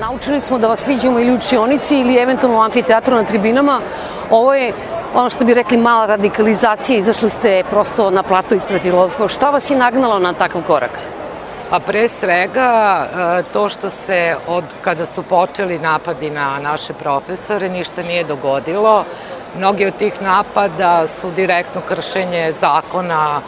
Naučili smo da vas viđemo ili u učionici ili eventualno u amfiteatru na tribinama. Ovo je ono što bi rekli mala radikalizacija, izašli ste prosto na plato ispred filozofskog. Šta vas je nagnalo na takav korak? Pa pre svega e, to što se od kada su počeli napadi na naše profesore ništa nije dogodilo. Mnogi od tih napada su direktno kršenje zakona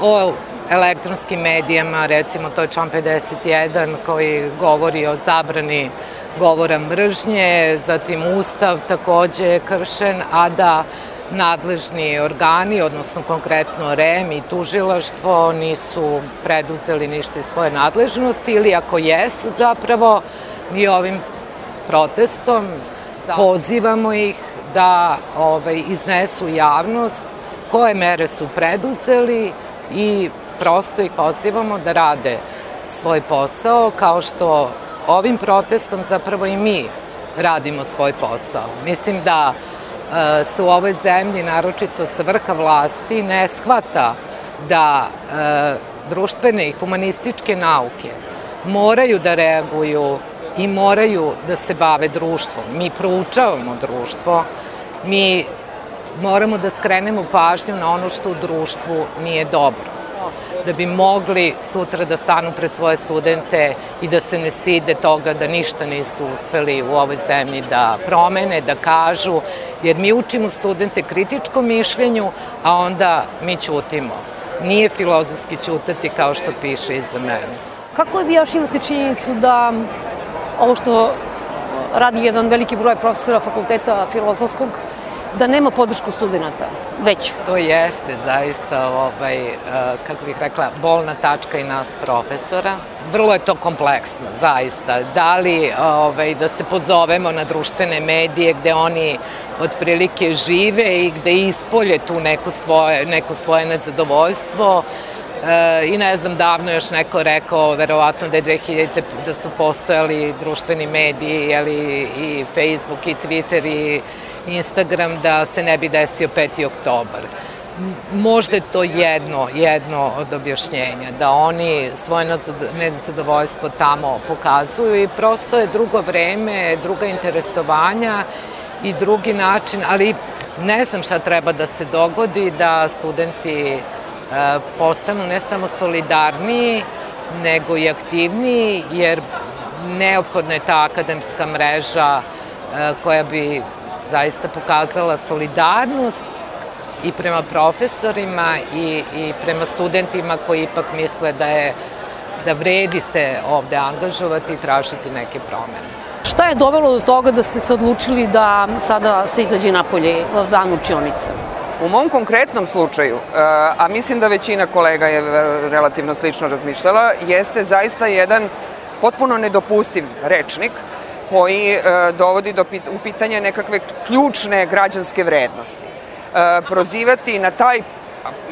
o elektronskim medijama, recimo to je član 51 koji govori o zabrani govora mržnje, zatim Ustav takođe je kršen, a da nadležni organi, odnosno konkretno REM i tužilaštvo nisu preduzeli ništa iz svoje nadležnosti ili ako jesu zapravo mi ovim protestom pozivamo ih da ovaj, iznesu javnost koje mere su preduzeli i prosto ih pozivamo da rade svoj posao kao što ovim protestom zapravo i mi radimo svoj posao. Mislim da e, se u ovoj zemlji, naročito sa vrha vlasti, ne shvata da e, društvene i humanističke nauke moraju da reaguju i moraju da se bave društvom. Mi proučavamo društvo, mi moramo da skrenemo pažnju na ono što u društvu nije dobro da bi mogli sutra da stanu pred svoje studente i da se ne stide toga da ništa nisu uspeli u ovoj zemlji da promene, da kažu, jer mi učimo studente kritičkom mišljenju, a onda mi ćutimo. Nije filozofski ćutati kao što piše iza mene. Kako vi još imate činjenicu da ovo što radi jedan veliki broj profesora fakulteta filozofskog, da nema podršku studenta, veću. To jeste zaista, ovaj, eh, kako bih rekla, bolna tačka i nas profesora. Vrlo je to kompleksno, zaista. Da li ovaj, da se pozovemo na društvene medije gde oni otprilike žive i gde ispolje tu neko svoje, neko svoje nezadovoljstvo, E, I ne znam, davno još neko rekao, verovatno da je 2000. da su postojali društveni mediji, jeli, i Facebook i Twitter i Instagram da se ne bi desio 5. oktobar. Možda je to jedno, jedno od objašnjenja, da oni svoje nezadovoljstvo tamo pokazuju i prosto je drugo vreme, druga interesovanja i drugi način, ali ne znam šta treba da se dogodi da studenti e, postanu ne samo solidarniji, nego i aktivniji, jer neophodna je ta akademska mreža e, koja bi zaista pokazala solidarnost i prema profesorima i, i prema studentima koji ipak misle da je da vredi se ovde angažovati i tražiti neke promene. Šta je dovelo do toga da ste se odlučili da sada se izađe napolje van učionica? U mom konkretnom slučaju, eh, a mislim da većina kolega je relativno slično razmišljala, jeste zaista jedan potpuno nedopustiv rečnik koji e, dovodi do pit, u pitanje nekakve ključne građanske vrednosti. E, prozivati na taj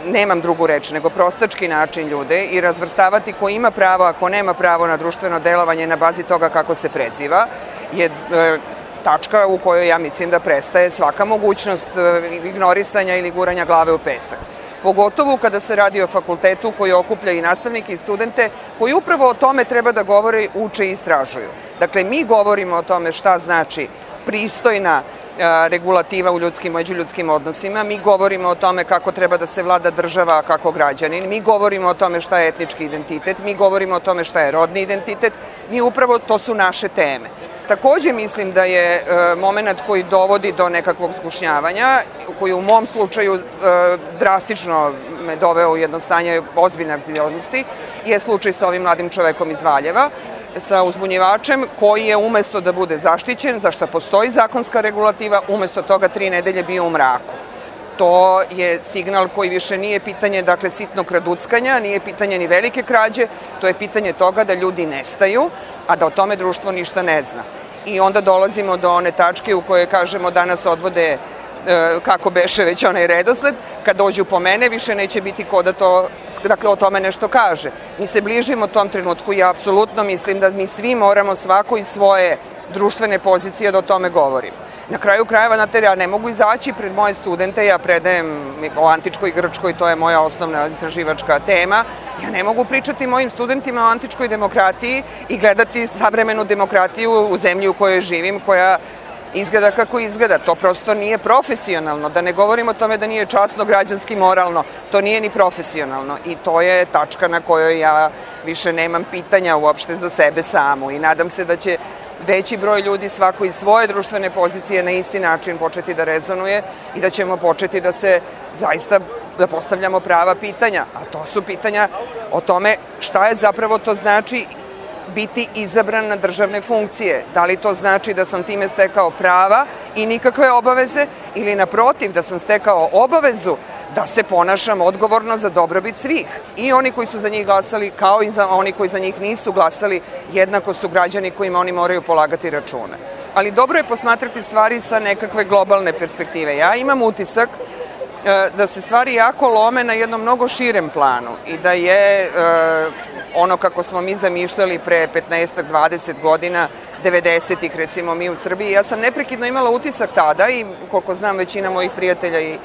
nemam drugu reč, nego prostački način ljude i razvrstavati ko ima pravo, a ko nema pravo na društveno delovanje na bazi toga kako se preziva, je e, tačka u kojoj ja mislim da prestaje svaka mogućnost ignorisanja ili guranja glave u pesak pogotovo kada se radi o fakultetu koji okuplja i nastavnike i studente koji upravo o tome treba da govore, uče i istražuju. Dakle, mi govorimo o tome šta znači pristojna regulativa u ljudskim, međuljudskim odnosima. Mi govorimo o tome kako treba da se vlada država kako građanin. Mi govorimo o tome šta je etnički identitet. Mi govorimo o tome šta je rodni identitet. Mi upravo, to su naše teme. Takođe mislim da je e, moment koji dovodi do nekakvog zgušnjavanja, koji u mom slučaju e, drastično me doveo u jedno stanje ozbiljne anksioznosti, je slučaj sa ovim mladim čovekom iz Valjeva, sa uzbunjivačem koji je umesto da bude zaštićen, za što postoji zakonska regulativa, umesto toga tri nedelje bio u mraku. To je signal koji više nije pitanje dakle sitnog kraduckanja, nije pitanje ni velike krađe, to je pitanje toga da ljudi nestaju, a da o tome društvo ništa ne zna. I onda dolazimo do one tačke u kojoj kažemo danas odvode kako beše već onaj redosled, kad dođu po mene više neće biti ko da to, dakle, o tome nešto kaže. Mi se bližimo tom trenutku i ja apsolutno mislim da mi svi moramo svako iz svoje društvene pozicije da o tome govorimo. Na kraju krajeva, znate, ja ne mogu izaći pred moje studente, ja predajem o antičkoj Grčkoj, to je moja osnovna istraživačka tema. Ja ne mogu pričati mojim studentima o antičkoj demokratiji i gledati savremenu demokratiju u zemlji u kojoj živim, koja izgleda kako izgleda. To prosto nije profesionalno. Da ne govorimo o tome da nije časno, građanski, moralno. To nije ni profesionalno. I to je tačka na kojoj ja više nemam pitanja uopšte za sebe samu. I nadam se da će veći broj ljudi svako iz svoje društvene pozicije na isti način početi da rezonuje i da ćemo početi da se zaista da postavljamo prava pitanja, a to su pitanja o tome šta je zapravo to znači biti izabran na državne funkcije. Da li to znači da sam time stekao prava i nikakve obaveze ili naprotiv da sam stekao obavezu da se ponašam odgovorno za dobrobit svih. I oni koji su za njih glasali, kao i za oni koji za njih nisu glasali, jednako su građani kojima oni moraju polagati račune. Ali dobro je posmatrati stvari sa nekakve globalne perspektive. Ja imam utisak e, da se stvari jako lome na jednom mnogo širem planu i da je e, ono kako smo mi zamišljali pre 15-20 godina, 90-ih recimo mi u Srbiji. Ja sam neprekidno imala utisak tada i koliko znam većina mojih prijatelja i e,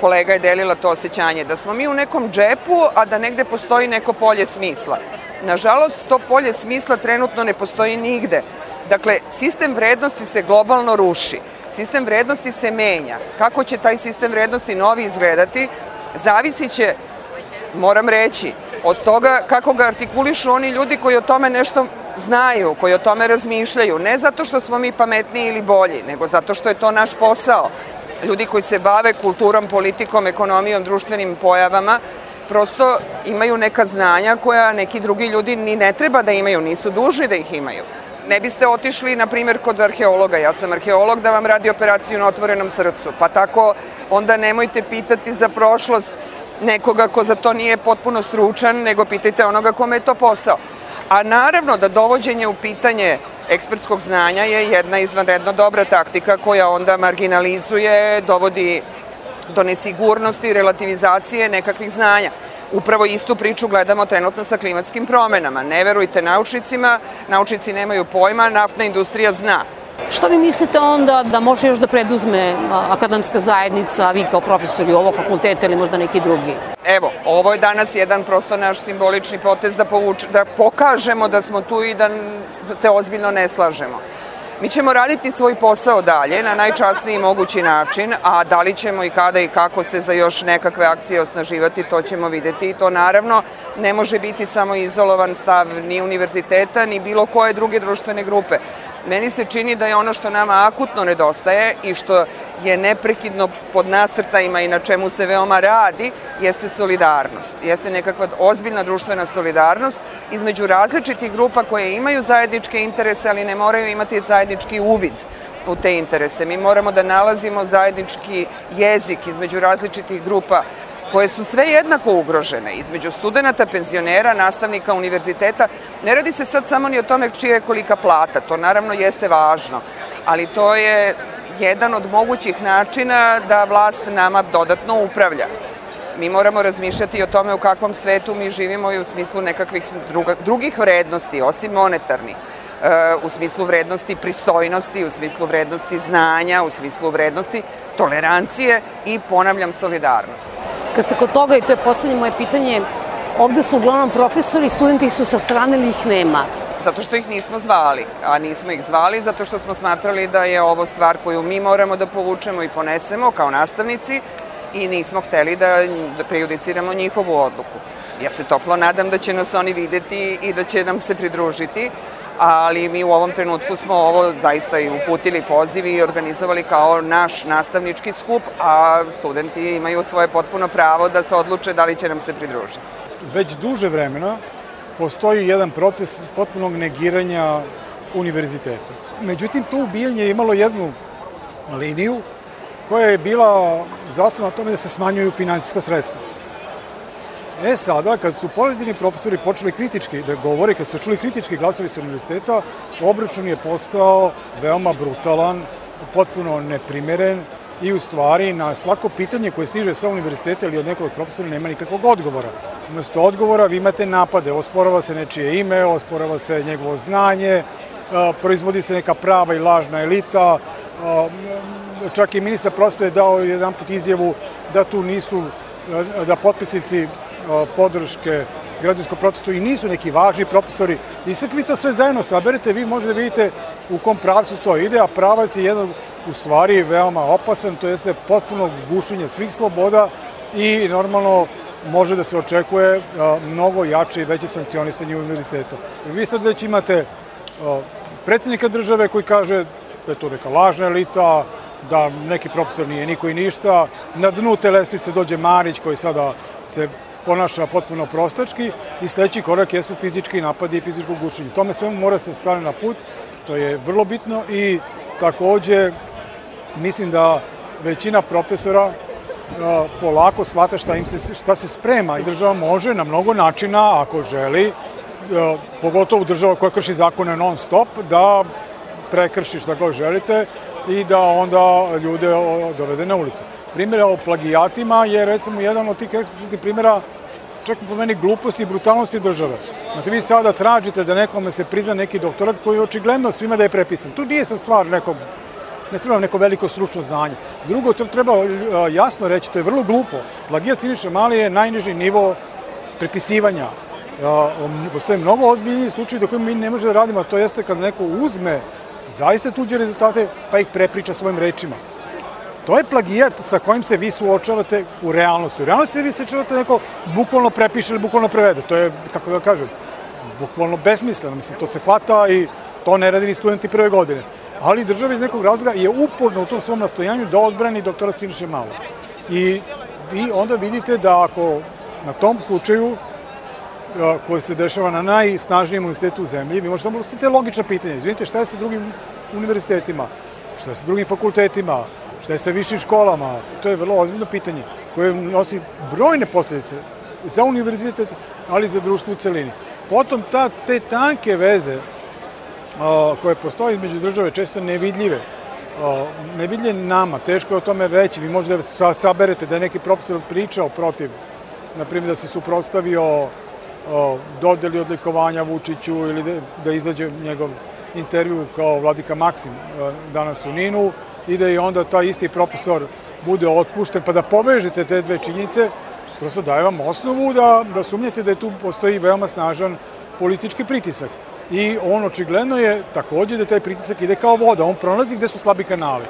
kolega je delila to osjećanje, da smo mi u nekom džepu, a da negde postoji neko polje smisla. Nažalost, to polje smisla trenutno ne postoji nigde. Dakle, sistem vrednosti se globalno ruši. Sistem vrednosti se menja. Kako će taj sistem vrednosti novi izgledati, zavisit će, moram reći, od toga kako ga artikulišu oni ljudi koji o tome nešto znaju, koji o tome razmišljaju. Ne zato što smo mi pametniji ili bolji, nego zato što je to naš posao ljudi koji se bave kulturom, politikom, ekonomijom, društvenim pojavama, prosto imaju neka znanja koja neki drugi ljudi ni ne treba da imaju, nisu dužni da ih imaju. Ne biste otišli, na primjer, kod arheologa. Ja sam arheolog da vam radi operaciju na otvorenom srcu. Pa tako onda nemojte pitati za prošlost nekoga ko za to nije potpuno stručan, nego pitajte onoga kome je to posao. A naravno da dovođenje u pitanje ekspertskog znanja je jedna izvanredno dobra taktika koja onda marginalizuje, dovodi do nesigurnosti, relativizacije nekakvih znanja. Upravo istu priču gledamo trenutno sa klimatskim promenama. Ne verujte naučnicima, naučnici nemaju pojma, naftna industrija zna. Šta vi mislite onda da može još da preduzme akademska zajednica, vi kao profesori ovog fakulteta ili možda neki drugi? Evo, ovo je danas jedan prosto naš simbolični potez da, povuč, da pokažemo da smo tu i da se ozbiljno ne slažemo. Mi ćemo raditi svoj posao dalje na najčasniji mogući način, a da li ćemo i kada i kako se za još nekakve akcije osnaživati, to ćemo videti i to naravno ne može biti samo izolovan stav ni univerziteta, ni bilo koje druge društvene grupe. Meni se čini da je ono što nama akutno nedostaje i što je neprekidno pod nasrtajima i na čemu se veoma radi, jeste solidarnost. Jeste nekakva ozbiljna društvena solidarnost između različitih grupa koje imaju zajedničke interese, ali ne moraju imati zajednički uvid u te interese. Mi moramo da nalazimo zajednički jezik između različitih grupa koje su sve jednako ugrožene između studenta, penzionera, nastavnika univerziteta. Ne radi se sad samo ni o tome čija je kolika plata, to naravno jeste važno, ali to je jedan od mogućih načina da vlast nama dodatno upravlja. Mi moramo razmišljati o tome u kakvom svetu mi živimo i u smislu nekakvih druga, drugih vrednosti, osim monetarnih u smislu vrednosti pristojnosti, u smislu vrednosti znanja, u smislu vrednosti tolerancije i, ponavljam, solidarnosti. Kad ste kod toga, i to je poslednje moje pitanje, ovde su uglavnom profesori, studenti su sa strane ili ih nema? Zato što ih nismo zvali, a nismo ih zvali zato što smo smatrali da je ovo stvar koju mi moramo da povučemo i ponesemo kao nastavnici i nismo hteli da, da prejudiciramo njihovu odluku. Ja se toplo nadam da će nas oni videti i da će nam se pridružiti, ali mi u ovom trenutku smo ovo zaista i uputili poziv i organizovali kao naš nastavnički skup, a studenti imaju svoje potpuno pravo da se odluče da li će nam se pridružiti. Već duže vremena postoji jedan proces potpunog negiranja univerziteta. Međutim, to ubijanje je imalo jednu liniju koja je bila zasnovna na tome da se smanjuju finansijska sredstva. E sada, kad su pojedini profesori počeli kritički da govore, kad su čuli kritički glasovi sa univerziteta, obračun je postao veoma brutalan, potpuno neprimeren i u stvari na svako pitanje koje stiže sa univerziteta ili od nekog profesora nema nikakvog odgovora. Umesto odgovora vi imate napade, osporava se nečije ime, osporava se njegovo znanje, proizvodi se neka prava i lažna elita, čak i ministar prosvete je dao jedan put izjavu da tu nisu, da potpisnici podrške građanskom protestu i nisu neki važni profesori. I sad vi to sve zajedno saberete, vi možete da vidite u kom pravcu to ide, a pravac je jedan u stvari veoma opasan, to jeste potpuno gušenje svih sloboda i normalno može da se očekuje mnogo jače i veće sankcionisanje univerziteta. Vi sad već imate predsednika države koji kaže da je to neka lažna elita, da neki profesor nije niko i ništa. Na dnu te lesvice dođe Marić koji sada se ponaša potpuno prostački i sledeći korak jesu fizički napadi i fizičko gušenje. Tome svemu mora se stane na put, to je vrlo bitno i takođe mislim da većina profesora polako shvata šta, im se, šta se sprema i država može na mnogo načina, ako želi, pogotovo država koja krši zakone non stop, da prekrši šta god želite i da onda ljude dovede na ulicu. Primjer o plagijatima je recimo jedan od tih eksplicitnih primjera čak po meni gluposti i brutalnosti države. Znate, vi sada tražite da nekome se prizna neki doktorat koji je očigledno svima da je prepisan. Tu nije sa stvar nekog ne treba neko veliko stručno znanje. Drugo, to treba jasno reći, to je vrlo glupo. Plagijat Siniša Mali je najniži nivo prepisivanja. Postoje mnogo ozbiljniji slučaje do koje mi ne možemo da radimo, a to jeste kada neko uzme zaista tuđe rezultate pa ih prepriča svojim rečima. To je plagijat sa kojim se vi suočavate u realnosti. U realnosti vi se čuvate neko bukvalno prepiše ili bukvalno prevede. To je, kako da kažem, bukvalno besmisleno. Mislim, to se hvata i to ne radi ni studenti prve godine. Ali država iz nekog razloga je uporno u tom svom nastojanju da odbrani doktora Ciniše Malo. I vi onda vidite da ako na tom slučaju koji se dešava na najsnažnijem univerzitetu u zemlji, vi možete samo postaviti logična pitanja. Izvinite, šta je sa drugim univerzitetima? Šta je sa drugim fakultetima? Šta je sa višim školama? To je vrlo ozbiljno pitanje koje nosi brojne posledice za univerzitet, ali i za društvo u celini. Potom ta, te tanke veze a, koje postoje između države, često nevidljive, a, nevidljive nama, teško je o tome reći, vi možete da saberete da je neki profesor pričao protiv, na primjer da se suprotstavio dodeli odlikovanja Vučiću ili da, da izađe njegov intervju kao Vladika Maksim danas u Ninu i da i onda taj isti profesor bude otpušten, pa da povežete te dve činjice, prosto daje vam osnovu da, da sumnjate da je tu postoji veoma snažan politički pritisak. I on očigledno je takođe da taj pritisak ide kao voda, on prolazi gde su slabi kanali.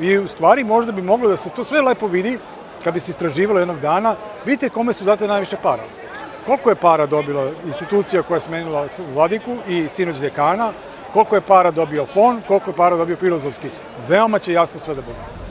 I u stvari možda bi moglo da se to sve lepo vidi, kad bi se istraživalo jednog dana, vidite kome su date najviše para. Koliko je para dobila institucija koja je smenila vladiku i sinoć dekana, koliko je para dobio fon, koliko je para dobio filozofski. Veoma će jasno sve da bude.